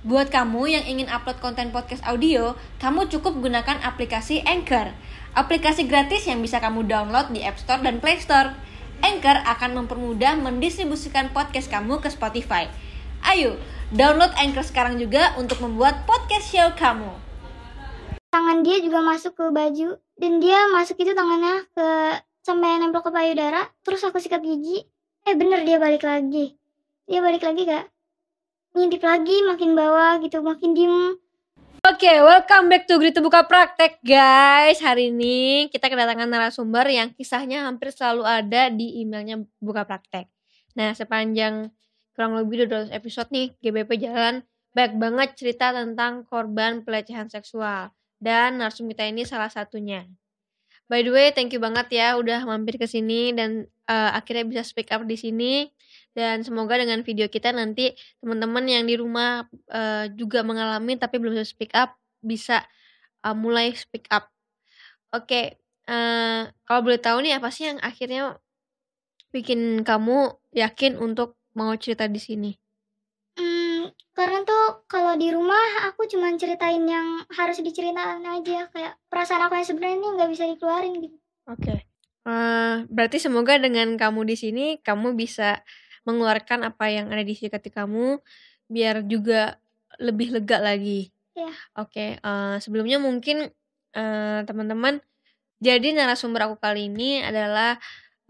Buat kamu yang ingin upload konten podcast audio, kamu cukup gunakan aplikasi Anchor. Aplikasi gratis yang bisa kamu download di App Store dan Play Store. Anchor akan mempermudah mendistribusikan podcast kamu ke Spotify. Ayo, download Anchor sekarang juga untuk membuat podcast show kamu. tangan dia juga masuk ke baju dan dia masuk itu tangannya ke sampai nempel ke payudara terus aku sikat gigi eh bener dia balik lagi dia balik lagi kak ngintip lagi makin bawah gitu makin diem. Oke, welcome back to Grito Buka Praktek guys. Hari ini kita kedatangan narasumber yang kisahnya hampir selalu ada di emailnya Buka Praktek. Nah, sepanjang kurang lebih 200 episode nih GBP Jalan Banyak banget cerita tentang korban pelecehan seksual Dan narsum kita ini salah satunya. By the way, thank you banget ya udah mampir ke sini dan eh, akhirnya bisa speak up di sini dan semoga dengan video kita nanti teman-teman yang di rumah eh, juga mengalami tapi belum bisa speak up bisa eh, mulai speak up. Oke, eh, kalau boleh tahu nih apa sih yang akhirnya bikin kamu yakin untuk mau cerita di sini? Hmm, karena tuh kalau di rumah aku cuma ceritain yang harus diceritain aja kayak perasaan aku yang sebenarnya ini nggak bisa dikeluarin gitu Oke. Eh, berarti semoga dengan kamu di sini kamu bisa mengeluarkan apa yang ada di isi hati kamu biar juga lebih lega lagi. Iya. Oke, eh, sebelumnya mungkin eh, teman-teman jadi narasumber aku kali ini adalah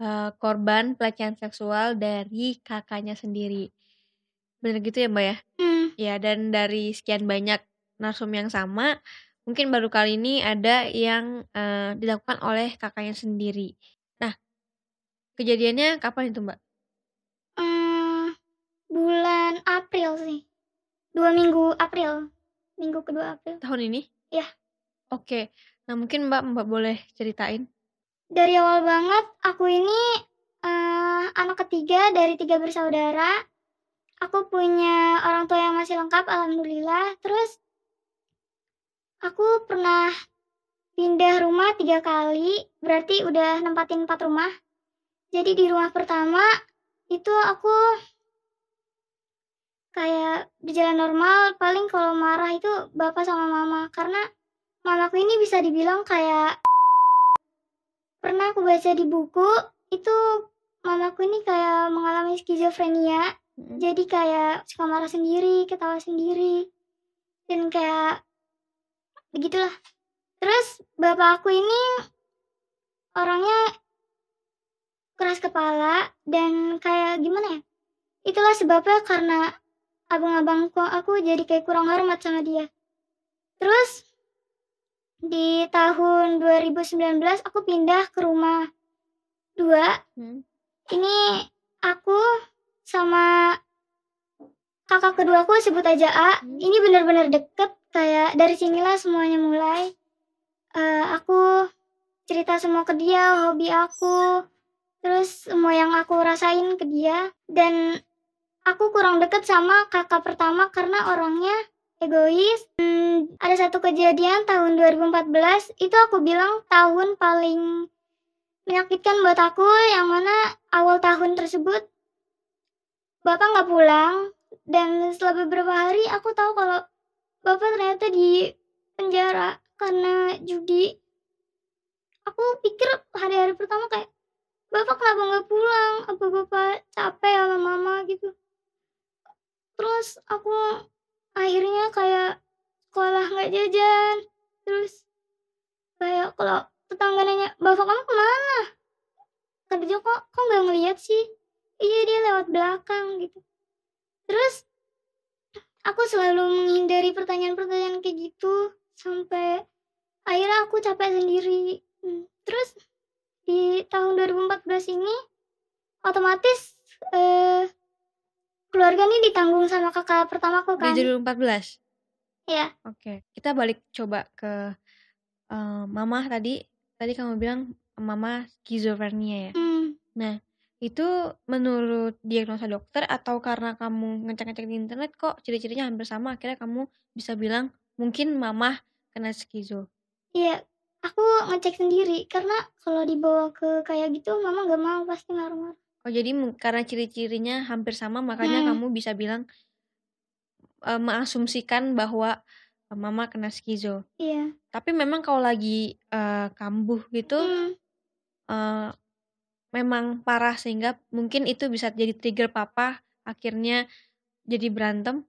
eh, korban pelecehan seksual dari kakaknya sendiri. Bener gitu ya, Mbak ya? hmm, Ya, dan dari sekian banyak narsum yang sama, mungkin baru kali ini ada yang eh, dilakukan oleh kakaknya sendiri. Nah, kejadiannya kapan itu, Mbak? Bulan April sih dua minggu April minggu kedua April Tahun ini? Iya. Oke. Nah, mungkin Mbak Mbak boleh ceritain. dari awal banget aku ini eh, anak ketiga dari tiga bersaudara. Aku punya orang tua yang masih lengkap, alhamdulillah. Terus aku pernah pindah rumah tiga kali, berarti udah nempatin empat rumah. Jadi di rumah pertama itu aku kayak berjalan normal, paling kalau marah itu bapak sama mama. Karena mamaku ini bisa dibilang kayak pernah aku baca di buku itu mamaku ini kayak mengalami skizofrenia. Jadi kayak suka marah sendiri ketawa sendiri. Dan kayak begitulah. Terus bapak aku ini orangnya keras kepala dan kayak gimana ya? Itulah sebabnya karena abang-abangku aku jadi kayak kurang hormat sama dia. Terus di tahun 2019 aku pindah ke rumah dua. Hmm. ini aku sama kakak keduaku sebut aja A. Hmm. ini benar-benar deket kayak dari sinilah semuanya mulai. Eh, aku cerita semua ke dia hobi aku terus semua yang aku rasain ke dia. Dan aku kurang deket sama kakak pertama karena orangnya egois. Hmm, ada satu kejadian tahun 2014 itu aku bilang tahun paling menyakitkan buat aku yang mana awal tahun tersebut bapak nggak pulang dan setelah beberapa hari aku tahu kalau bapak ternyata di penjara karena judi. Aku pikir hari-hari pertama kayak bapak kenapa nggak pulang? Apa bapak capek sama mama? gitu terus aku akhirnya kayak sekolah nggak jajan terus kayak kalau tetangga nanya bapak kamu ke mana? Kerja kok kok nggak ngeliat sih? Iya dia lewat belakang gitu. Terus aku selalu menghindari pertanyaan-pertanyaan kayak gitu sampai akhirnya aku capek sendiri. Hmm, terus di tahun 2014 ini otomatis eh, keluarga nih ditanggung sama kakak pertamaku kan Di 2014. Iya. Oke, kita balik coba ke eh, mama tadi. Tadi kamu bilang mama skizofrenia ya. Hmm, Nah, itu menurut diagnosa dokter atau karena kamu ngecek-ngecek di internet kok ciri-cirinya hampir sama akhirnya kamu bisa bilang mungkin mama kena skizo. iya aku ngecek sendiri karena kalau dibawa ke kayak gitu mama nggak mau pasti ngaruh-ngaruh Oh, jadi karena ciri-cirinya hampir sama makanya Hmm. kamu bisa bilang eee, mengasumsikan bahwa, Mama kena skizo. Iya. Tapi memang kalau lagi, eee, kambuh gitu Mmm. eee, memang parah sehingga mungkin itu bisa jadi trigger Papa akhirnya jadi berantem?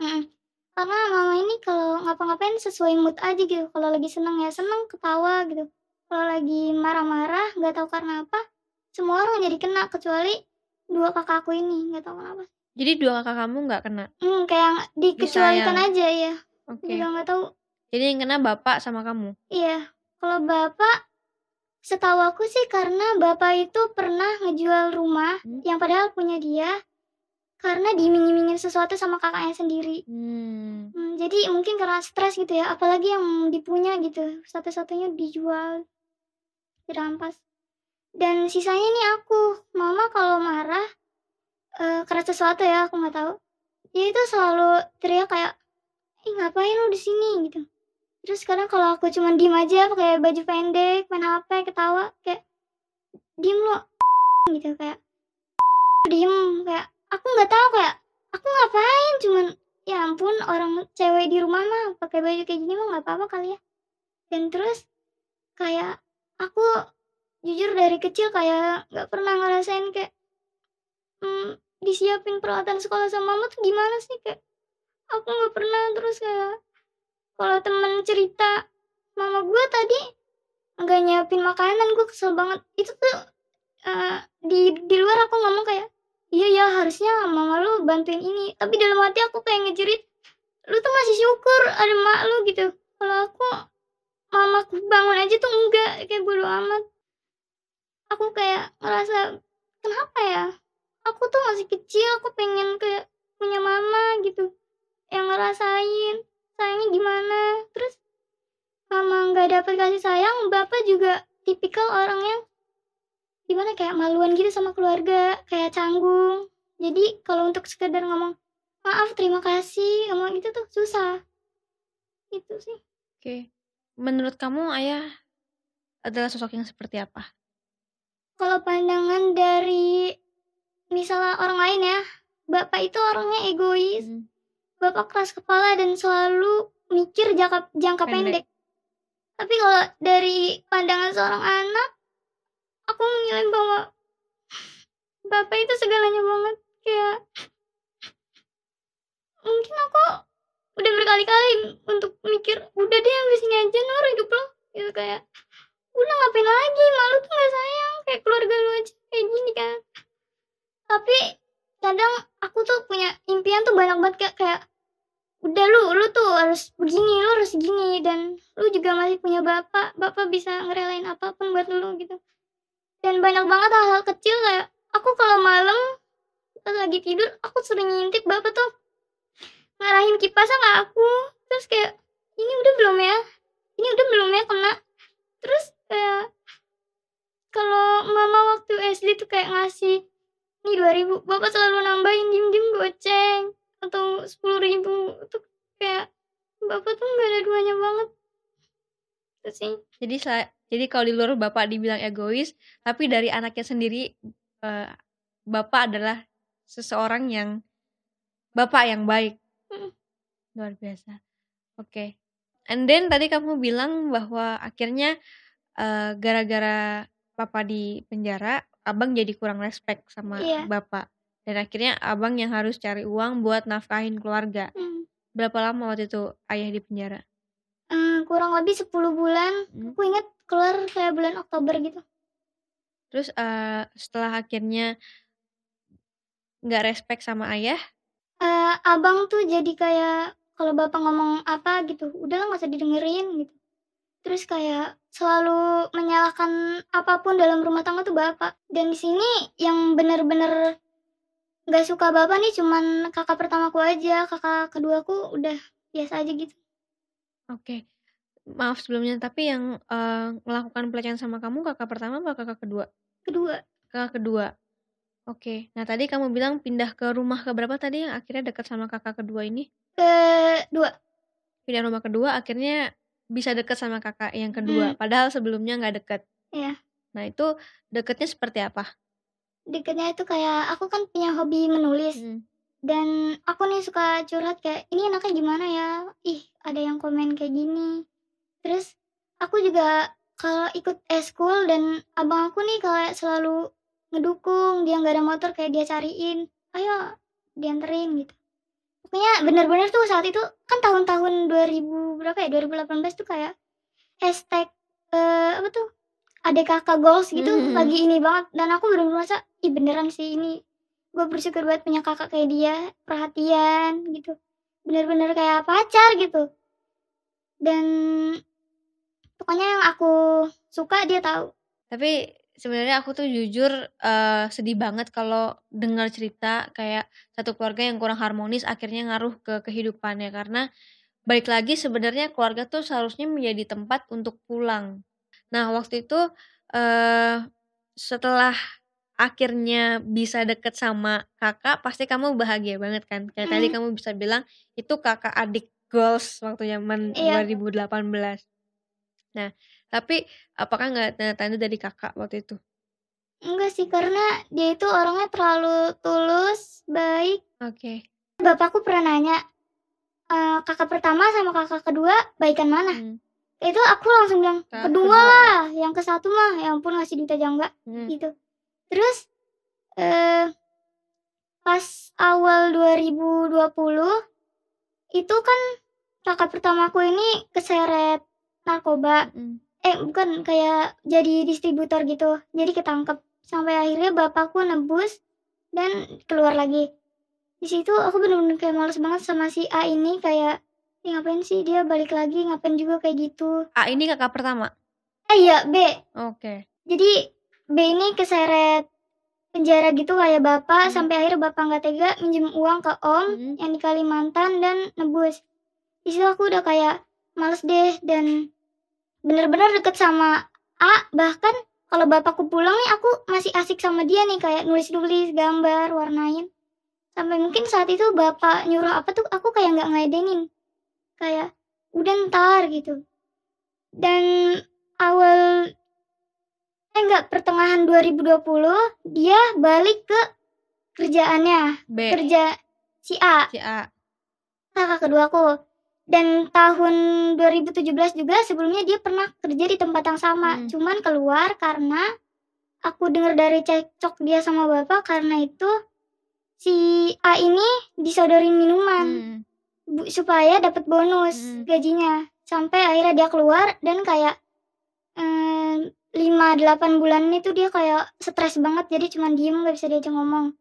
Mhm. Karena Mama ini kalau ngapa-ngapain sesuai mood aja gitu, kalau lagi seneng ya seneng, ketawa gitu. Kalau lagi marah-marah nggak tahu karena apa, semua orang jadi kena kecuali 2 kakak aku ini, nggak tahu kenapa. Jadi 2 kakak kamu nggak kena? Mmm, kayak dikecualikan Disayang. aja, iya. Oke. Juga nggak tahu. Jadi yang kena bapak sama kamu? Iya. Kalau bapak, setahu aku sih karena bapak itu pernah ngejual rumah Mmm. yang padahal punya dia, karena diiming-imingin sesuatu sama kakaknya sendiri. Mmm. Mmm, jadi mungkin karena stres gitu ya, apalagi yang dipunya gitu, satu-satunya dijual, dirampas. Dan sisanya nih aku, Mama kalau marah, eee, karena sesuatu ya, aku nggak tahu, dia itu selalu teriak kayak, "Ih ngapain lu di sini?" Gitu. Terus kadang kalau aku cuman diem aja pakai baju pendek, main HP, ketawa, kayak, "Diem lu," gitu, kayak diem, kayak aku nggak tahu kayak, aku ngapain, cuman ya ampun orang cewek di rumah mah pakai baju kayak gini mah nggak apa-apa kali ya. Dan terus kayak aku jujur dari kecil kayak nggak pernah ngerasain kayak, mmm, disiapin peralatan sekolah sama Mama tuh gimana sih, kayak aku nggak pernah. Terus kayak kalau temen cerita, mama gue tadi nggak nyiapin makanan, gue kesel banget. Itu tuh, eee, di di luar aku ngomong kayak, "Iya ya harusnya mama lu bantuin ini," tapi dalam hati aku kayak ngejerit, "Lu tuh masih syukur ada emak lu," gitu. Kalau aku, mamaku bangun aja tuh enggak, kayak bodo amat. Aku kayak ngerasa, kenapa ya? Aku tuh masih kecil, aku pengen kayak punya mama gitu, yang ngerasain sayangnya gimana. Terus mama nggak dapet kasih sayang, bapak juga tipikal orang yang gimana, kayak maluan gitu sama keluarga, kayak canggung. Jadi kalau untuk sekedar ngomong, "Maaf, terima kasih," ngomong gitu tuh susah. Itu sih. Oke. Menurut kamu ayah adalah sosok yang seperti apa? Kalau pandangan dari misalnya orang lain ya, bapak itu orangnya egois, Mmm. bapak keras kepala dan selalu mikir jangka jangka Pendek. pendek. Tapi kalau dari pandangan seorang anak, aku menilai bahwa bapak itu segalanya banget, kayak mungkin aku udah berkali-kali untuk mikir, "Udah deh sampai sini aja Nur hidup lo," gitu kayak, "Udah ngapain lagi, emak lu tuh nggak sayang, kayak keluarga lu aja kayak gini kan." Tapi kadang aku tuh punya impian tuh banyak banget Kak, kayak, "Udah lu lu tuh harus begini, lu harus gini, dan lu juga masih punya bapak, bapak bisa ngerelain apa pun buat lu," gitu. Dan banyak banget hal-hal kecil kayak aku kalau malam lagi tidur, aku sering ngintip bapak tuh ngarahin kipasnya ke aku, terus kayak, "Ini udah belum ya? Ini udah belum ya kena?" Terus kayak kalau mama waktu SD tuh kayak ngasih, "Nih 2.000," bapak selalu nambahin diem-diem goceng atau 10.000 itu kayak bapak tuh nggak ada duanya banget. Itu sih. Jadi jadi kalau di luar bapak dibilang egois, tapi dari anaknya sendiri, eee, bapak adalah seseorang yang bapak yang baik. Luar biasa. Oke. And then tadi kamu bilang bahwa akhirnya, eee, gara-gara papa di penjara, Abang jadi kurang respect sama Iya. bapak, dan akhirnya Abang yang harus cari uang buat nafkahin keluarga. Mmm. Berapa lama waktu itu ayah di penjara? Eee, kurang lebih 10 bulan, Mmm. aku inget keluar kayak bulan Oktober gitu. Terus, eee, setelah akhirnya nggak respect sama ayah? Eee, abang tuh jadi kayak kalau bapak ngomong apa gitu, udahlah nggak usah didengerin gitu. Terus kayak selalu menyalahkan apa pun dalam rumah tangga tuh bapak. Dan di sini yang bener-bener nggak suka bapak nih cuman kakak pertamaku aja, kakak keduaku udah biasa aja gitu. Oke. Maaf sebelumnya, tapi yang, eee, melakukan pelecehan sama kamu kakak pertama apa kakak kedua? Kedua. Kakak kedua. Oke. Nah tadi kamu bilang pindah ke rumah ke berapa tadi yang akhirnya dekat sama kakak kedua ini? Kedua. Pindah rumah kedua akhirnya bisa deket sama kakak yang kedua, Mmm. padahal sebelumnya nggak deket. Iya. Nah itu deketnya seperti apa? Deketnya itu kayak aku kan punya hobi menulis. Mhm. dan aku nih suka curhat kayak, "Ini anaknya gimana ya? Ih, ada yang komen kayak gini." Terus aku juga kalau ikut eskul dan abang aku nih kayak selalu ngedukung, dia nggak ada motor kayak dia cariin, "Ayo dianterin," gitu. Pokoknya bener-bener tuh saat itu kan tahun-tahun 2000 berapa ya, 2018 tuh kayak hashtag eee, apa tuh, adik kakak goals gitu Mhm. lagi ini banget dan aku bener-bener merasa, "Ih, beneran sih ini gue bersyukur banget punya kakak kayak dia, perhatian gitu, bener-bener kayak pacar gitu." Dan pokoknya yang aku suka dia tahu. Tapi sebenarnya aku tuh jujur, eee, sedih banget kalau dengar cerita kayak satu keluarga yang kurang harmonis akhirnya ngaruh ke kehidupannya karena balik lagi sebenarnya keluarga tuh seharusnya menjadi tempat untuk pulang. Nah, waktu itu, eee, setelah akhirnya bisa deket sama Kakak, pasti kamu bahagia banget kan? Kayak tadi Mmm. kamu bisa bilang itu kakak adik goals waktu zaman Iya. 2018. Nah, tapi apakah nggak tanda-tanda dari Kakak waktu itu? Enggak sih, karena dia itu orangnya terlalu tulus, baik. Oke. Bapakku pernah nanya, eee, "Kakak pertama sama kakak kedua baikan mana?" Mmm. Itu aku langsung bilang, Kakak "Kedua kedua. lah, yang ke satu mah ya ampun ngasih duit aja enggak," Mhm. gitu. Terus, eee, pas awal 2020 itu kan kakak pertamaku ini keseret narkoba. Mhm. Eh, bukan, kayak jadi distributor gitu, jadi ketangkep. Sampai akhirnya bapakku nebus dan keluar lagi. Di situ aku bener-bener kayak males banget sama si A ini kayak, "Ih, ngapain sih dia balik lagi, ngapain juga kayak gitu." A ini kakak pertama? Eh, iya, B. Oke. Jadi B ini keseret penjara gitu kayak bapak, Mmm. sampai akhirnya bapak nggak tega minjem uang ke om Mhm. yang di Kalimantan dan nebus. Di situ aku udah kayak males deh dan bener-bener deket sama A, bahkan kalau bapakku pulang nih aku masih asik sama dia nih kayak nulis-nulis, gambar, warnain. Sampai mungkin saat itu bapak nyuruh apa tuh aku kayak nggak ngeladenin. Kayak, "Udah entar," gitu. Dan awal eh, enggak, pertengahan 2020 dia balik ke kerjaannya, B. kerja si A. Si A. Kakak keduaku. Dan tahun 2017 juga sebelumnya dia pernah kerja di tempat yang sama, Mmm. cuman keluar karena aku dengar dari cekcok dia sama bapak karena itu si A ini disodorin minuman bu supaya dapat bonus Mhm. gajinya. Sampai akhirnya dia keluar dan kayak, eee, 5, 8 bulan itu dia kayak stres banget jadi cuman diem nggak bisa diajak ngomong.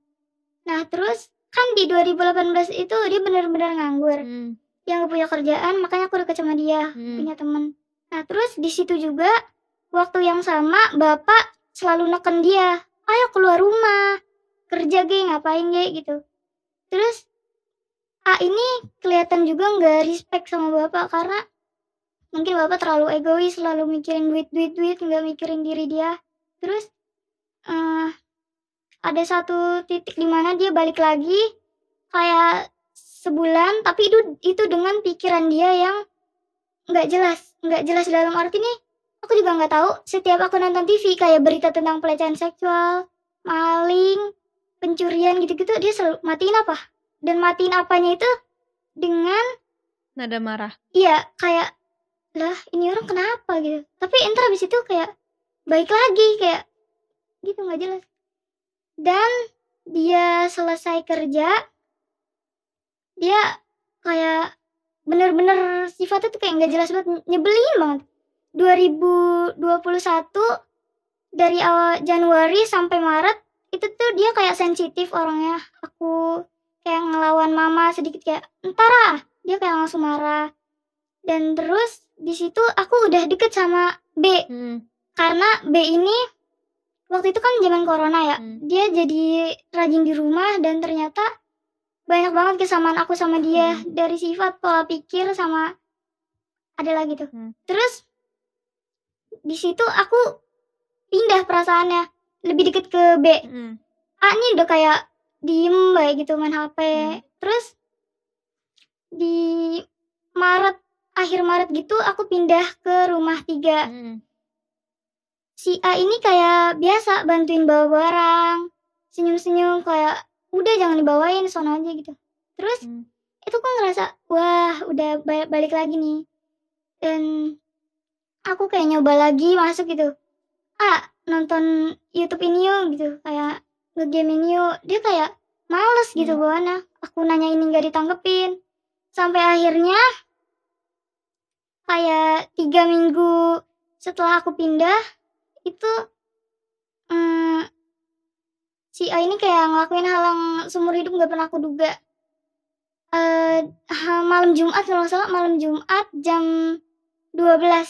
Nah, terus kan di 2018 itu dia bener-bener nganggur. Mmm. Dia nggak punya kerjaan makanya aku deket sama dia, Mmm. punya temen. Nah, terus di situ juga waktu yang sama bapak selalu neken dia, "Ayo keluar rumah, kerja ge, ngapain ge," gitu. Terus A ini kelihatan juga nggak respect sama bapak karena mungkin bapak terlalu egois, selalu mikirin duit duit duit, nggak mikirin diri dia. Terus, eee, ada satu titik di mana dia balik lagi kayak sebulan, tapi itu itu dengan pikiran dia yang nggak jelas. Nggak jelas dalam arti nih, aku juga nggak tahu setiap aku nonton TV kayak berita tentang pelecehan seksual, maling, pencurian gitu-gitu dia selalu matiin apa, dan matiin apanya itu dengan Nada marah. iya, kayak, "Lah, ini orang kenapa?" gitu. Tapi entar habis itu kayak baik lagi, kayak gitu nggak jelas. Dan dia selesai kerja dia kayak bener-bener sifatnya tuh kayak nggak jelas banget, nyebelin banget. 2021 dari awal Januari sampai Maret itu tuh dia kayak sensitif orangnya. Aku kayak ngelawan mama sedikit kayak, "Entar ah," dia kayak langsung marah. Dan terus di situ aku udah deket sama B. Mhm. Karena B ini waktu itu kan zaman corona ya, Mmm. dia jadi rajin di rumah dan ternyata banyak banget kesamaan aku sama dia, Mmm. dari sifat, pola pikir, sama adalah gitu. Mmm. Terus di situ aku pindah perasaannya, lebih deket ke B. Mhm. A nih udah kayak diem bae gitu main HP. Mmm. Terus di Maret, akhir Maret gitu aku pindah ke rumah 3. Mhm. Si A ini kayak biasa bantuin bawa barang, senyum-senyum kayak udah jangan dibawain sono aja gitu. Terus Hmm. itu aku ngerasa wah udah ba- balik lagi nih. Dan aku kayak nyoba lagi masuk gitu. Ah nonton YouTube ini yuk gitu. Kayak ngegame ini yuk. Dia kayak males gitu Hmm. bawaannya. Aku nanya ini nggak ditanggepin. Sampai akhirnya kayak tiga minggu setelah aku pindah itu mm, si A ini kayak ngelakuin hal yang seumur hidup nggak pernah aku duga eh ha- malam Jumat kalau nggak salah malam Jumat jam 12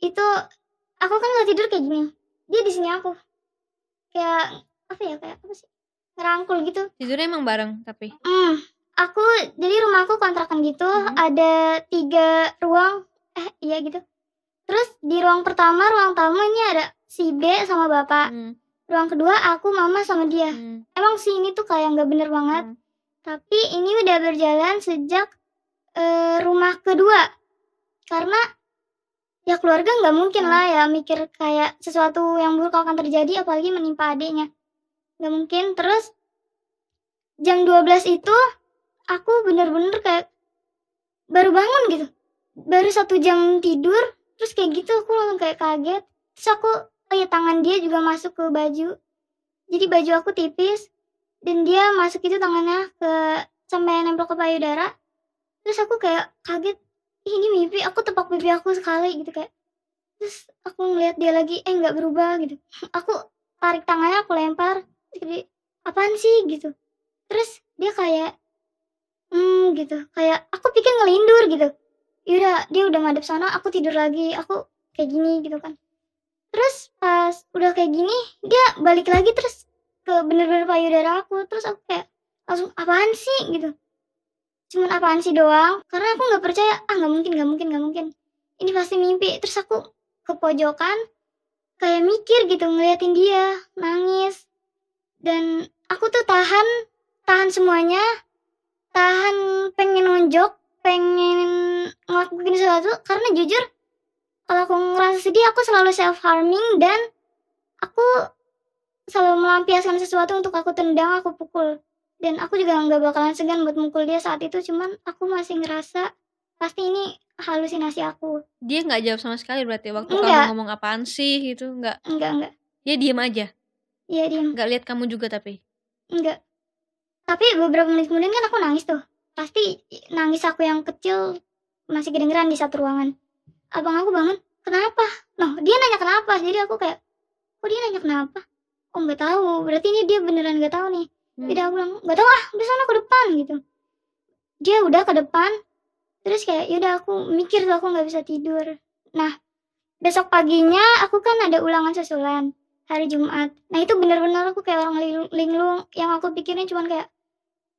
itu aku kan nggak tidur kayak gini dia di sini aku kayak apa ya kayak apa sih ngerangkul gitu Tidurnya emang bareng tapi. Hmm, aku jadi rumahku kontrakan gitu, Mhm. ada tiga ruang, eh iya gitu. Terus di ruang pertama, ruang tamu ini ada si B sama bapak. Hmm. Ruang kedua aku, mama sama dia. Hmm. Emang sih ini tuh kayak nggak bener banget. Hmm. Tapi ini udah berjalan sejak eh, rumah kedua. Karena ya keluarga nggak mungkin Hmm. lah ya mikir kayak sesuatu yang buruk akan terjadi apalagi menimpa adiknya. Nggak mungkin. Terus jam 12 itu aku bener-bener kayak baru bangun gitu. Baru satu jam tidur terus kayak gitu aku langsung kayak kaget. Terus aku oh ya tangan dia juga masuk ke baju. Jadi baju aku tipis dan dia masuk itu tangannya ke sampai nempel ke payudara. Terus aku kayak kaget "Ih, ini mimpi aku tepuk pipi aku sekali gitu kayak. Terus aku ngeliat dia lagi eh nggak berubah gitu. Aku tarik tangannya aku lempar jadi apaan sih? gitu. Terus dia kayak hmm gitu. Kayak aku pikir ngelindur gitu. Yaudah dia udah ngadep sana aku tidur lagi aku kayak gini gitu kan terus pas udah kayak gini dia balik lagi terus ke bener-bener payudara aku. Terus aku kayak langsung apaan sih? gitu. Cuman apaan sih doang? Karena aku nggak percaya ah nggak mungkin nggak mungkin nggak mungkin. Ini pasti mimpi. Terus aku ke pojokan kayak mikir gitu ngeliatin dia nangis. Dan aku tuh tahan tahan semuanya. Tahan pengen nonjok pengen ngelakuin sesuatu. Karena jujur kalau aku ngerasa sedih aku selalu self harming dan aku selalu melampiaskan sesuatu untuk aku tendang aku pukul dan aku juga nggak bakalan segan buat mukul dia saat itu cuman aku masih ngerasa pasti ini halusinasi aku Dia nggak jawab sama sekali berarti waktu Enggak. kamu ngomong apaan sih gitu nggak. enggak enggak Dia diem aja. iya diam Nggak lihat kamu juga tapi. enggak tapi beberapa menit kemudian kan aku nangis tuh pasti nangis aku yang kecil masih kedengeran di satu ruangan abang aku bangun kenapa? Noh dia nanya kenapa jadi aku kayak kok dia nanya kenapa? Oh nggak tahu? Berarti ini dia beneran nggak tahu nih. Hmm. Jadi aku bilang nggak tahu ah di sana ke depan gitu. Dia udah ke depan terus kayak yaudah aku mikir tuh aku nggak bisa tidur. Nah besok paginya aku kan ada ulangan susulan hari Jumat. Nah itu bener-bener aku kayak orang linglung, yang aku pikirin cuman kayak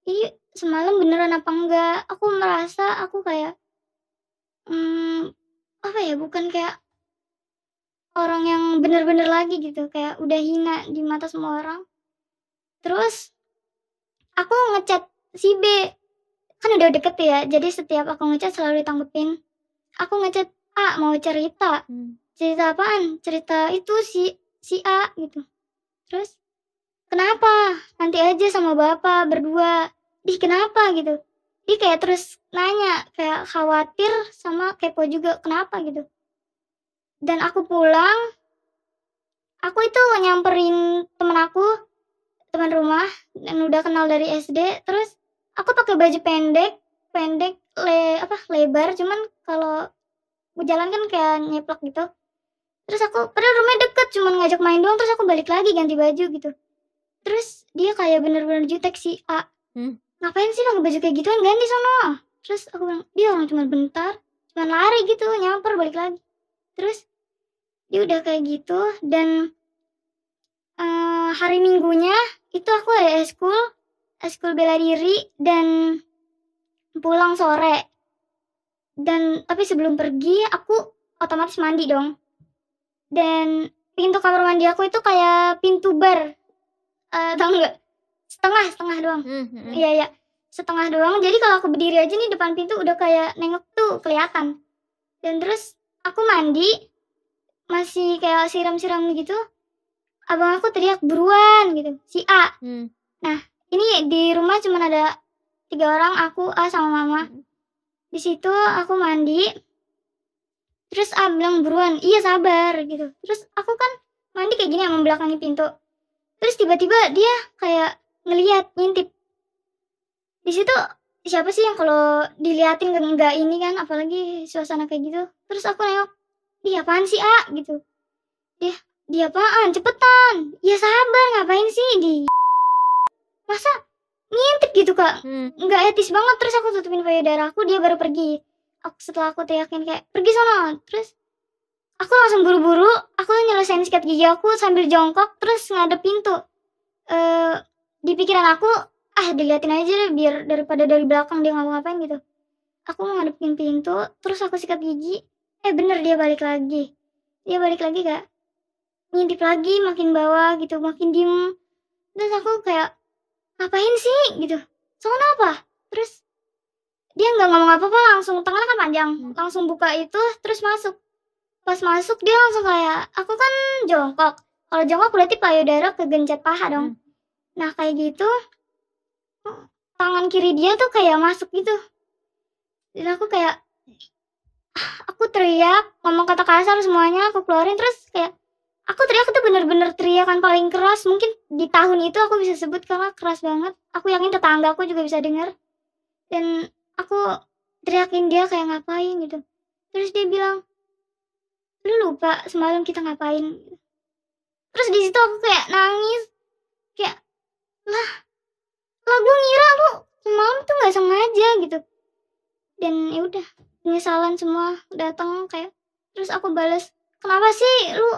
ih semalam beneran apa enggak? Aku merasa aku kayak hmm, apa ya bukan kayak orang yang bener-bener lagi gitu kayak udah hina di mata semua orang. Terus aku ngechat si B. Kan udah deket ya jadi setiap aku ngechat selalu ditanggepin. Aku ngechat A mau cerita. Hmm. cerita apaan? Cerita itu si si A gitu. Terus kenapa? Nanti aja sama bapak berdua. Ih kenapa? gitu dia kayak terus nanya kayak khawatir sama kepo juga kenapa? gitu. Dan aku pulang aku itu nyamperin temen aku teman rumah dan udah kenal dari SD terus aku pakai baju pendek pendek le apa lebar cuman kalau jalan kan kayak nyeplak gitu. Terus aku padahal rumahnya deket cuman ngajak main doang terus aku balik lagi ganti baju gitu. Terus dia kayak bener-bener jutek si A Hmm. Ngapain sih pakai baju kayak gituan? Ganti sono. Terus aku bilang dia orang cuma bentar cuman lari gitu nyamper balik lagi. Terus dia udah kayak gitu dan eh, hari minggunya itu aku ada eskul eskul bela diri dan pulang sore. Dan tapi sebelum pergi aku otomatis mandi dong. Dan pintu kamar mandi aku itu kayak pintu bar Eh tau nggak setengah setengah doang Hmm, hmm, hmm. Iya iya setengah doang. Jadi kalau aku berdiri aja nih depan pintu udah kayak nengok tuh kelihatan. Dan terus aku mandi masih kayak siram-siram gitu. Abang aku teriak buruan gitu. Si A Hmm. ini di rumah cuma ada tiga orang aku A sama mama Hmm. di situ aku mandi terus A bilang buruan iya sabar gitu terus aku kan mandi kayak gini membelakangi pintu terus tiba-tiba dia kayak ngelihat ngintip. Di situ siapa sih yang kalau diliatin nggak ini kan apalagi suasana kayak gitu. Terus aku nengok dia apaan sih A? Gitu. Dia dia apaan? Cepetan. Ya sabar ngapain sih? Di masa ngintip gitu kak? Hmm. nggak etis banget. Terus aku tutupin payudara aku dia baru pergi. Aku setelah aku teriakin kayak pergi sana. Terus aku langsung buru-buru. Aku nyelesain sikat gigi aku sambil jongkok terus ngadep pintu. Eh di pikiran aku ah diliatin aja deh biar daripada dari belakang dia ngapa-ngapain gitu. Aku mau ngadepin pintu terus aku sikat gigi. Eh bener dia balik lagi. Dia balik lagi kak ngintip lagi makin bawah gitu makin diem. Terus aku kayak ngapain sih? gitu. Soalnya apa? Terus dia nggak ngomong apa-apa langsung tangannya kan panjang. Langsung buka itu terus masuk. Pas masuk dia langsung kayak aku kan jongkok. Kalau jongkok berarti payudara kegencet paha dong. Hmm. Nah kayak gitu tangan kiri dia tuh kayak masuk gitu. Dan aku kayak aku teriak ngomong kata kasar semuanya aku keluarin. Terus kayak aku teriak itu bener-bener teriakan paling keras. Mungkin di tahun itu aku bisa sebut karena keras banget. Aku yakin tetangga aku juga bisa dengar dan aku teriakin dia kayak ngapain? gitu. Terus dia bilang lu lupa semalam kita ngapain? Terus di situ aku kayak nangis. Kayak lah lah gue ngira lu semalam tuh nggak sengaja gitu. Dan ya udah penyesalan semua datang kayak terus aku balas kenapa sih lu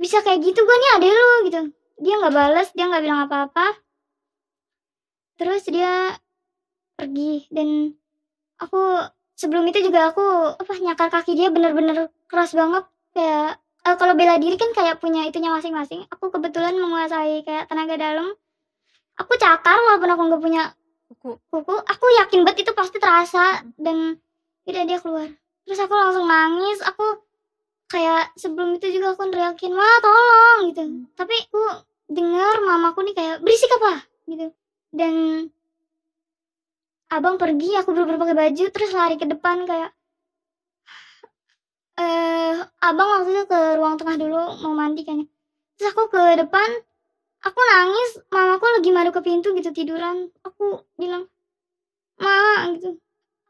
bisa kayak gitu? Gue nih adek lu gitu. Dia nggak balas dia nggak bilang apa-apa. Terus dia pergi dan aku sebelum itu juga aku apa nyakar kaki dia bener-bener keras banget. Kayak eh, kalau bela diri kan kayak punya itunya masing-masing. Aku kebetulan menguasai kayak tenaga dalam aku cakar walaupun aku nggak punya Kuku. kuku. Aku yakin banget itu pasti terasa dan tidak dia keluar. Terus aku langsung nangis. Aku kayak sebelum itu juga aku teriakin ma tolong gitu. Hmm. tapi aku dengar mamaku nih kayak berisik apa? gitu. Dan abang pergi aku bener-bener pakai baju terus lari ke depan kayak eh abang waktu itu ke ruang tengah dulu mau mandi kayaknya. Terus aku ke depan aku nangis mamaku lagi madu ke pintu gitu tiduran. Aku bilang ma gitu.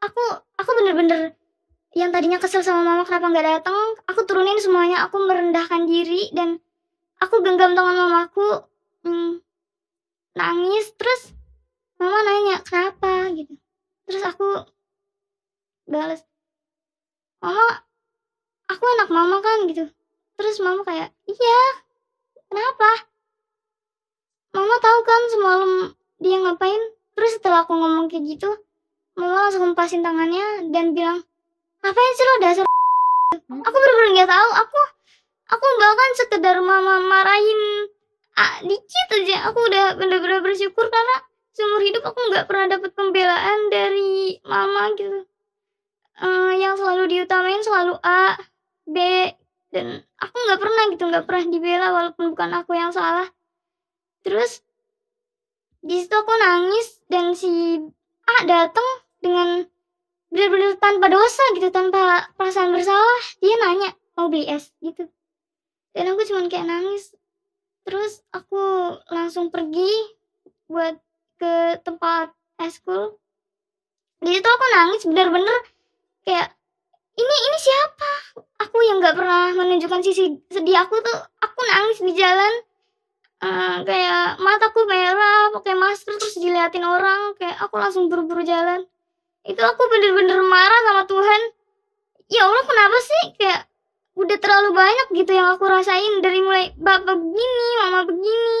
Aku aku bener-bener yang tadinya kesel sama mama kenapa nggak datang aku turunin semuanya aku merendahkan diri dan aku genggam tangan mamaku hmm, nangis. Terus mama nanya kenapa? gitu. Terus aku balas mama aku anak mama kan? gitu. Terus mama kayak iya kenapa mama tahu kan semalam dia ngapain? Terus setelah aku ngomong kayak gitu mama langsung lepasin tangannya dan bilang ngapain sih lo dasar aku bener-bener nggak tahu. Aku aku bahkan sekedar mama marahin ah, dikit aja. Aku udah bener-bener bersyukur karena seumur hidup aku nggak pernah dapet pembelaan dari mama gitu. Eh, yang selalu diutamain selalu A B dan aku nggak pernah gitu nggak pernah dibela walaupun bukan aku yang salah terus di situ aku nangis dan si A datang dengan benar-benar tanpa dosa gitu tanpa perasaan bersalah. Dia nanya mau beli es? gitu. Dan aku cuman kayak nangis. Terus aku langsung pergi buat ke tempat eskul di situ aku nangis bener-bener kayak ini ini siapa? Aku yang nggak pernah menunjukkan sisi sedih aku tuh. Aku nangis di jalan Eh, kayak mataku merah pakai masker terus diliatin orang kayak aku langsung buru-buru jalan. Itu aku bener-bener marah sama Tuhan. Ya Allah kenapa sih? Kayak udah terlalu banyak gitu yang aku rasain dari mulai bapak begini mama begini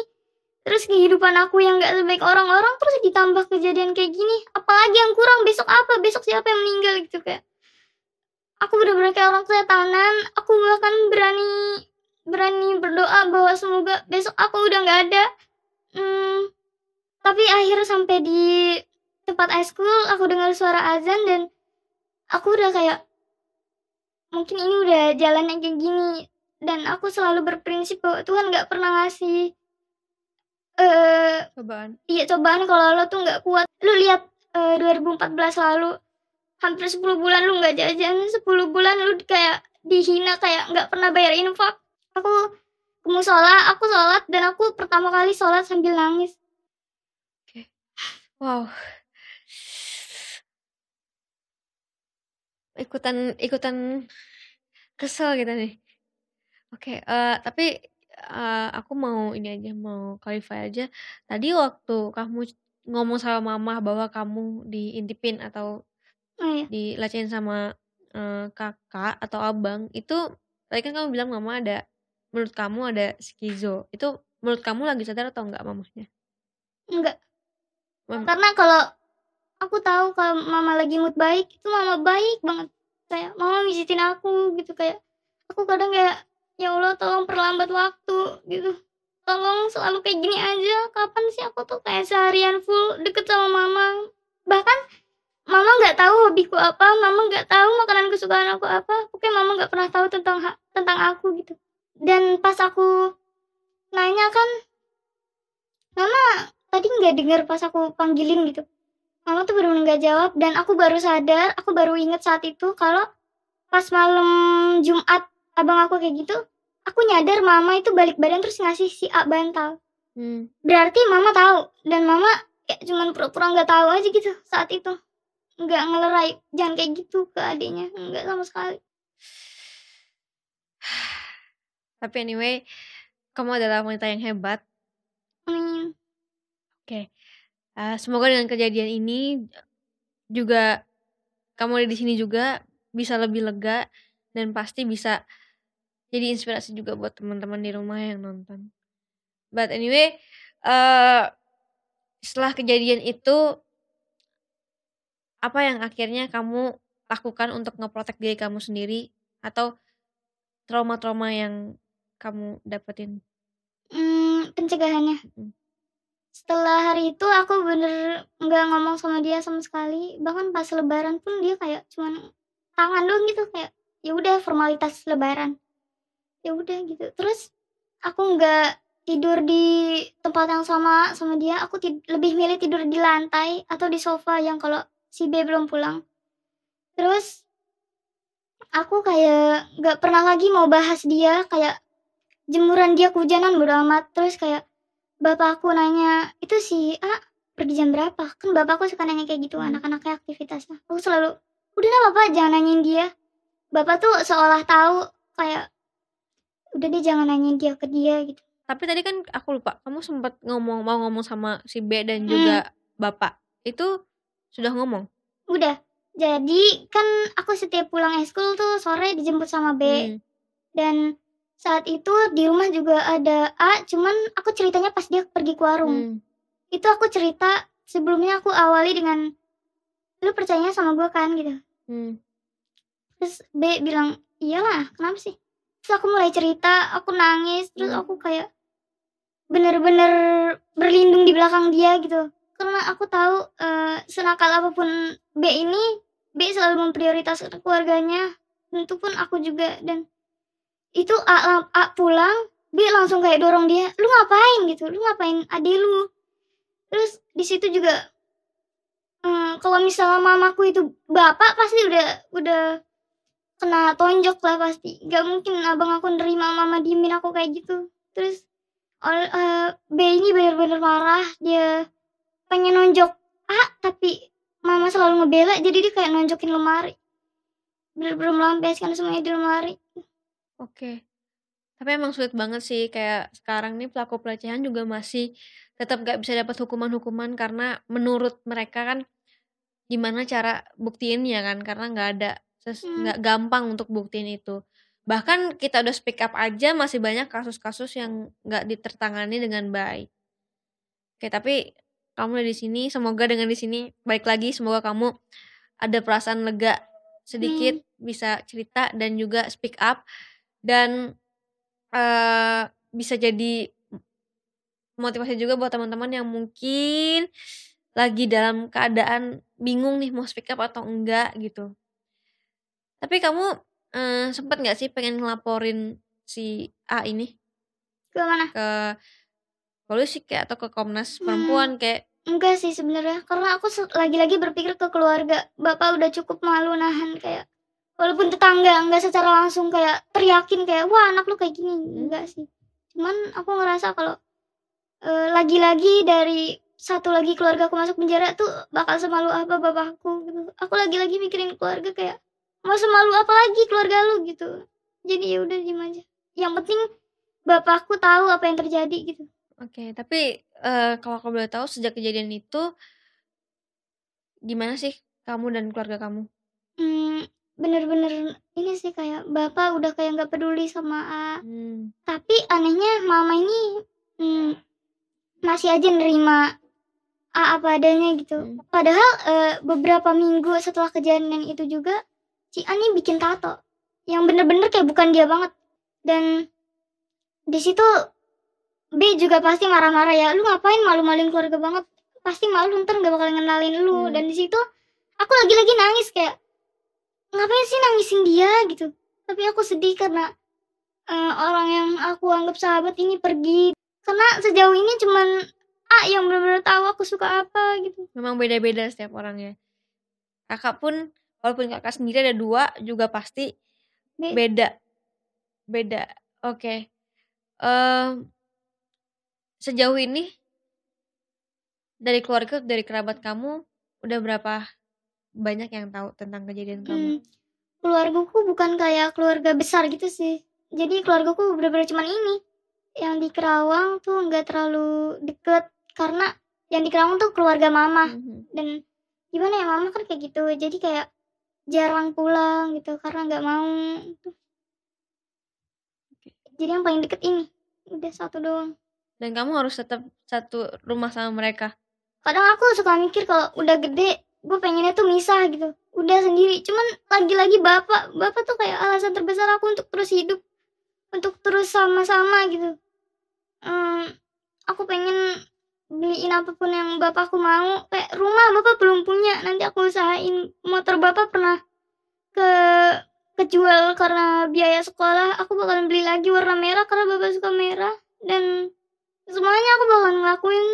terus kehidupan aku yang gak sebaik orang-orang terus ditambah kejadian kayak gini. Apalagi yang kurang besok apa? Besok siapa yang meninggal? Gitu kayak aku bener-bener kayak orang kesetanan aku bahkan berani berani berdoa bahwa semoga besok aku udah nggak ada. Hmm, tapi akhirnya sampai di tempat high school aku dengar suara azan dan aku udah kayak mungkin ini udah jalan yang kayak gini. Dan aku selalu berprinsip bahwa Tuhan nggak pernah ngasih eh Cobaan. iya cobaan kalau lo tuh nggak kuat. Lu lihat eh, 2014 lalu hampir 10 bulan lu nggak jajan 10 bulan lu kayak dihina kayak nggak pernah bayar infak aku ke musola aku sholat dan aku pertama kali sholat sambil nangis Wow. Ikutan ikutan kesel gitu nih. Oke, eh, tapi eh, aku mau ini aja mau clarify aja. Tadi waktu kamu ngomong sama mama bahwa kamu diintipin atau oh iya dilecehin sama eh, kakak atau abang, itu tadi kan kamu bilang mama ada menurut kamu ada skizo. Itu menurut kamu lagi sadar atau enggak mamahnya? enggak Mam- karena kalau aku tahu kalau mama lagi mood baik itu mama baik banget. Kayak mama mijitin aku gitu kayak aku kadang kayak ya Allah tolong perlambat waktu gitu. Tolong selalu kayak gini aja. Kapan sih aku tuh kayak seharian full deket sama mama? Bahkan mama nggak tahu hobiku apa mama nggak tahu makanan kesukaan aku apa. Pokoknya mama nggak pernah tahu tentang tentang aku gitu dan pas aku nanya kan mama tadi nggak dengar pas aku panggilin gitu. Mama tuh benar nggak jawab dan aku baru sadar aku baru inget saat itu kalau pas malam Jumat abang aku kayak gitu aku nyadar mama itu balik badan terus ngasih si A bantal. Hmm. berarti mama tahu dan mama kayak cuman pura-pura nggak tahu aja gitu saat itu. Nggak ngelerai jangan kayak gitu ke adiknya nggak sama sekali Tapi anyway, kamu adalah wanita yang hebat. amin Eh, semoga dengan kejadian ini juga kamu ada di sini juga bisa lebih lega dan pasti bisa jadi inspirasi juga buat teman-teman di rumah yang nonton. But anyway, eh setelah kejadian itu apa yang akhirnya kamu lakukan untuk ngeprotek diri kamu sendiri atau trauma-trauma yang kamu dapetin? Hmm, pencegahannya. Mm. setelah hari itu aku bener nggak ngomong sama dia sama sekali. Bahkan pas lebaran pun dia kayak cuman tangan doang gitu kayak ya udah formalitas lebaran. Ya udah gitu. Terus aku nggak tidur di tempat yang sama sama dia. Aku tid- lebih milih tidur di lantai atau di sofa yang kalau si B belum pulang. Terus aku kayak nggak pernah lagi mau bahas dia kayak jemuran dia kehujanan bodo amat terus kayak bapakku nanya itu si A pergi jam berapa kan bapakku suka nanya kayak gitu Hmm. anak-anaknya aktivitasnya aku selalu udah lah bapak jangan nanyain dia bapak tuh seolah tahu kayak udah deh jangan nanyain dia ke dia gitu Tapi tadi kan aku lupa, kamu sempat ngomong mau ngomong sama si B dan Hmm. juga bapak. Itu sudah ngomong? udah jadi kan aku setiap pulang eskul tuh sore dijemput sama B Hmm. dan saat itu di rumah juga ada A cuman aku ceritanya pas dia pergi ke warung Hmm. itu aku cerita sebelumnya aku awali dengan lu percayanya sama gue kan gitu Hmm. terus B bilang iyalah kenapa sih terus aku mulai cerita aku nangis terus Hmm. aku kayak bener-bener berlindung di belakang dia gitu karena aku tahu eh, senakal apa pun B ini B selalu memprioritaskan keluarganya tentu pun aku juga dan itu A, A pulang B langsung kayak dorong dia lu ngapain? gitu. Lu ngapain adik lu? Terus di situ juga eh, kalau misalnya mamaku itu bapak pasti udah udah kena tonjok lah pasti. Gak mungkin abang aku nerima mama diemin aku kayak gitu. Terus ol- eh, B ini bener-bener marah. Dia pengen nonjok A tapi mama selalu ngebela jadi dia kayak nonjokin lemari. Bener-bener melampiaskan semuanya di lemari Oke. Tapi emang sulit banget sih kayak sekarang nih pelaku pelecehan juga masih tetap gak bisa dapat hukuman-hukuman karena menurut mereka kan gimana cara buktiinnya kan karena nggak ada Hmm. nggak gampang untuk buktiin itu. Bahkan kita udah speak up aja masih banyak kasus-kasus yang nggak ditertangani dengan baik. Oke, tapi kamu udah di sini, semoga dengan di sini baik lagi, semoga kamu ada perasaan lega sedikit bisa cerita dan juga speak up dan eh bisa jadi motivasi juga buat teman-teman yang mungkin lagi dalam keadaan bingung nih mau speak up atau enggak gitu. Tapi kamu eh, sempet nggak sih pengen ngelaporin si A ini ke mana ke polisi kayak atau ke Komnas Hmm. Perempuan kayak Enggak sih sebenarnya, karena aku lagi-lagi berpikir ke keluarga. Bapak udah cukup malu nahan kayak walaupun tetangga enggak secara langsung kayak teriakin kayak, "Wah, anak lu kayak gini." Hmm. Enggak sih. Cuman aku ngerasa kalau, eee, lagi-lagi dari satu lagi keluargaku masuk penjara tuh bakal semalu apa bapakku gitu. Aku lagi-lagi mikirin keluarga kayak, "Mau semalu apa lagi keluarga lu?" Gitu. Jadi ya udah diem aja. Yang penting bapakku tahu apa yang terjadi gitu. Oke, tapi, eee, kalau aku boleh tahu sejak kejadian itu gimana sih kamu dan keluarga kamu? Mmm, bener-bener ini sih kayak bapak udah kayak nggak peduli sama A. Mmm. Tapi anehnya mama ini, mmm, masih aja nerima A apa adanya gitu. Hmm. Padahal, eee, beberapa minggu setelah kejadian itu juga si A nih bikin tato, yang bener-bener kayak bukan dia banget. Dan di situ B juga pasti marah-marah ya, "Lu ngapain malu-maluin keluarga banget? Pasti malu entar nggak bakal ngenalin lu." Hmm. Dan di situ aku lagi-lagi nangis kayak, "Ngapain sih nangisin dia?" Gitu. Tapi aku sedih karena, eee, orang yang aku anggap sahabat ini pergi. Karena sejauh ini cuman A yang bener-bener tahu aku suka apa gitu. Memang beda-beda setiap orangnya. Kakak pun walaupun Kakak sendiri ada 2 juga pasti Be beda. Beda. Oke. Mmm sejauh ini dari keluarga, dari kerabat kamu udah berapa banyak yang tahu tentang kejadian kamu? Mmm, keluargaku bukan kayak keluarga besar gitu sih. Jadi keluargaku bener-bener cuman ini, yang di Kerawang tuh nggak terlalu deket karena yang di Kerawang tuh keluarga mama. Mhm. Dan gimana ya, mama kan kayak gitu, jadi kayak jarang pulang gitu karena nggak mau tuh. Jadi yang paling deket ini, udah 1 doang. Dan kamu harus tetap satu rumah sama mereka? Kadang aku suka mikir kalau udah gede, gue pengennya tuh misah gitu, udah sendiri. Cuman lagi-lagi bapak, bapak tuh kayak alasan terbesar aku untuk terus hidup, untuk terus sama-sama gitu. Mmm, aku pengen beliin apa pun yang bapakku mau, kayak rumah bapak belum punya, nanti aku usahain. Motor bapak pernah ke kejual karena biaya sekolah, aku bakalan beli lagi warna merah karena bapak suka merah. Dan semuanya aku bakalan ngelakuin.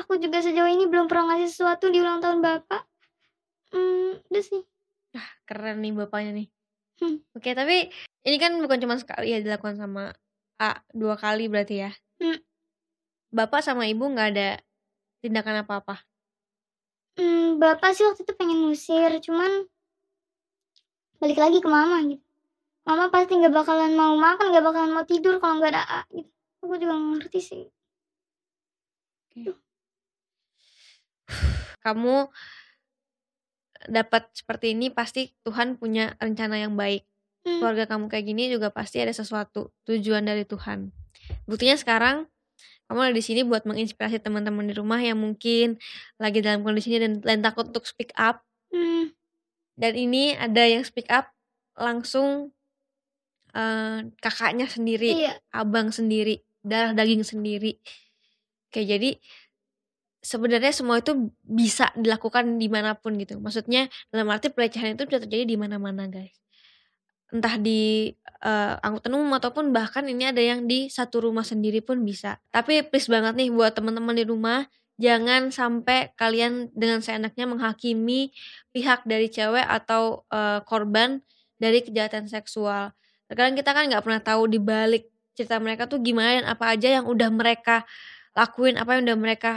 Aku juga sejauh ini belum pernah ngasih sesuatu di ulang tahun bapak. Mmm, udah sih. Ah, keren nih bapaknya nih. Hmm. Oke, tapi ini kan bukan cuma sekali ya dilakukan sama A, 2 kali berarti ya? Mmm. Bapak sama ibu nggak ada tindakan apa-apa? Mmm, bapak sih waktu itu pengen ngusir, cuman balik lagi ke mama gitu. Mama pasti nggak bakalan mau makan, nggak bakalan mau tidur kalau nggak ada A gitu. Aku juga ngerti sih. Oke. Kamu dapat seperti ini pasti Tuhan punya rencana yang baik. Mmm. Keluarga kamu kayak gini juga pasti ada sesuatu, tujuan dari Tuhan. Buktinya sekarang kamu ada di sini buat menginspirasi teman-teman di rumah yang mungkin lagi dalam kondisi ini dan dan takut untuk speak up. Mmm. Dan ini ada yang speak up langsung, eee, kakaknya sendiri, Iya. abang sendiri, darah daging sendiri. Oke, jadi sebenarnya semua itu bisa dilakukan di mana pun gitu. Maksudnya dalam arti pelecehan itu bisa terjadi di mana-mana, guys. Entah di, eee, angkutan umum ataupun bahkan ini ada yang di satu rumah sendiri pun bisa. Tapi please banget nih buat teman-teman di rumah, jangan sampai kalian dengan seenaknya menghakimi pihak dari cewek atau, eee, korban dari kejahatan seksual. Terkadang kita kan nggak pernah tahu di balik cerita mereka tuh gimana dan apa aja yang udah mereka lakuin, apa yang udah mereka,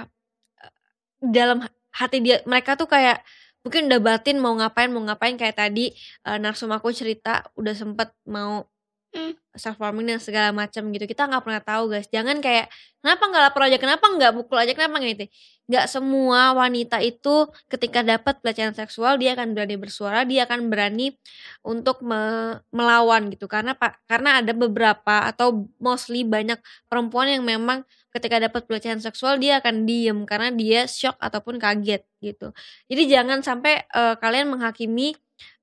dalam hati dia mereka tuh kayak mungkin udah batin mau ngapain mau ngapain kayak tadi, eee, narsum aku cerita udah sempet mau Mmm. self harming dan segala macam gitu. Kita nggak pernah tahu, guys. Jangan kayak, "Kenapa nggak lapor aja? Kenapa nggak pukul aja? Kenapa nggak ini?" Nggak semua wanita itu ketika dapat pelecehan seksual dia akan berani bersuara, dia akan berani untuk me melawan gitu. Karena pa karena ada beberapa atau mostly banyak perempuan yang memang ketika dapat pelecehan seksual dia akan diem karena dia syok ataupun kaget gitu. Jadi jangan sampai, eee, kalian menghakimi,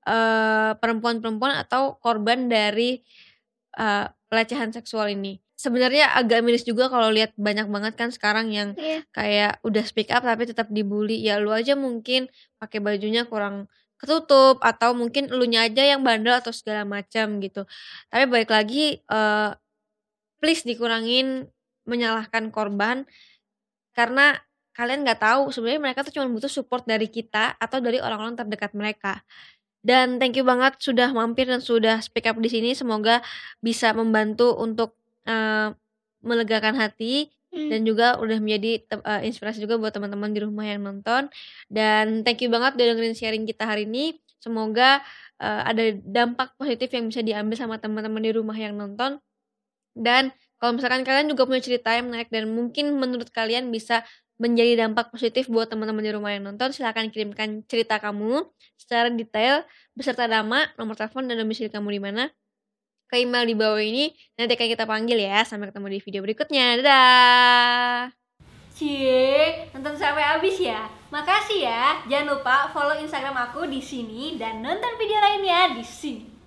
eee, perempuan-perempuan atau korban dari, eee, pelecehan seksual ini. Sebenarnya agak miris juga kalau lihat banyak banget kan sekarang yang Iya. kayak udah speak up tapi tetap dibully. Ya lu aja mungkin pakai bajunya kurang ketutup atau mungkin elunya aja yang bandel atau segala macam gitu. Tapi balik lagi, eee, please dikurangin menyalahkan korban karena kalian nggak tahu sebenarnya mereka tuh cuma butuh support dari kita atau dari orang-orang terdekat mereka. Dan thank you banget sudah mampir dan sudah speak up di sini. Semoga bisa membantu untuk uh, melegakan hati hmm. dan juga udah menjadi uh, inspirasi juga buat teman-teman di rumah yang nonton. Dan thank you banget udah dengerin sharing kita hari ini. Semoga uh, ada dampak positif yang bisa diambil sama teman-teman di rumah yang nonton. Dan kalau misalkan kalian juga punya cerita yang menarik dan mungkin menurut kalian bisa menjadi dampak positif buat teman-teman di rumah yang nonton, silahkan kirimkan cerita kamu secara detail beserta nama, nomor telepon, dan domisili kamu di mana ke email di bawah ini. Nanti akan kita panggil ya. Sampai ketemu di video berikutnya. Dadah! Cie, nonton sampai habis ya. Makasih ya. Jangan lupa follow Instagram aku di sini dan nonton video lainnya di sini.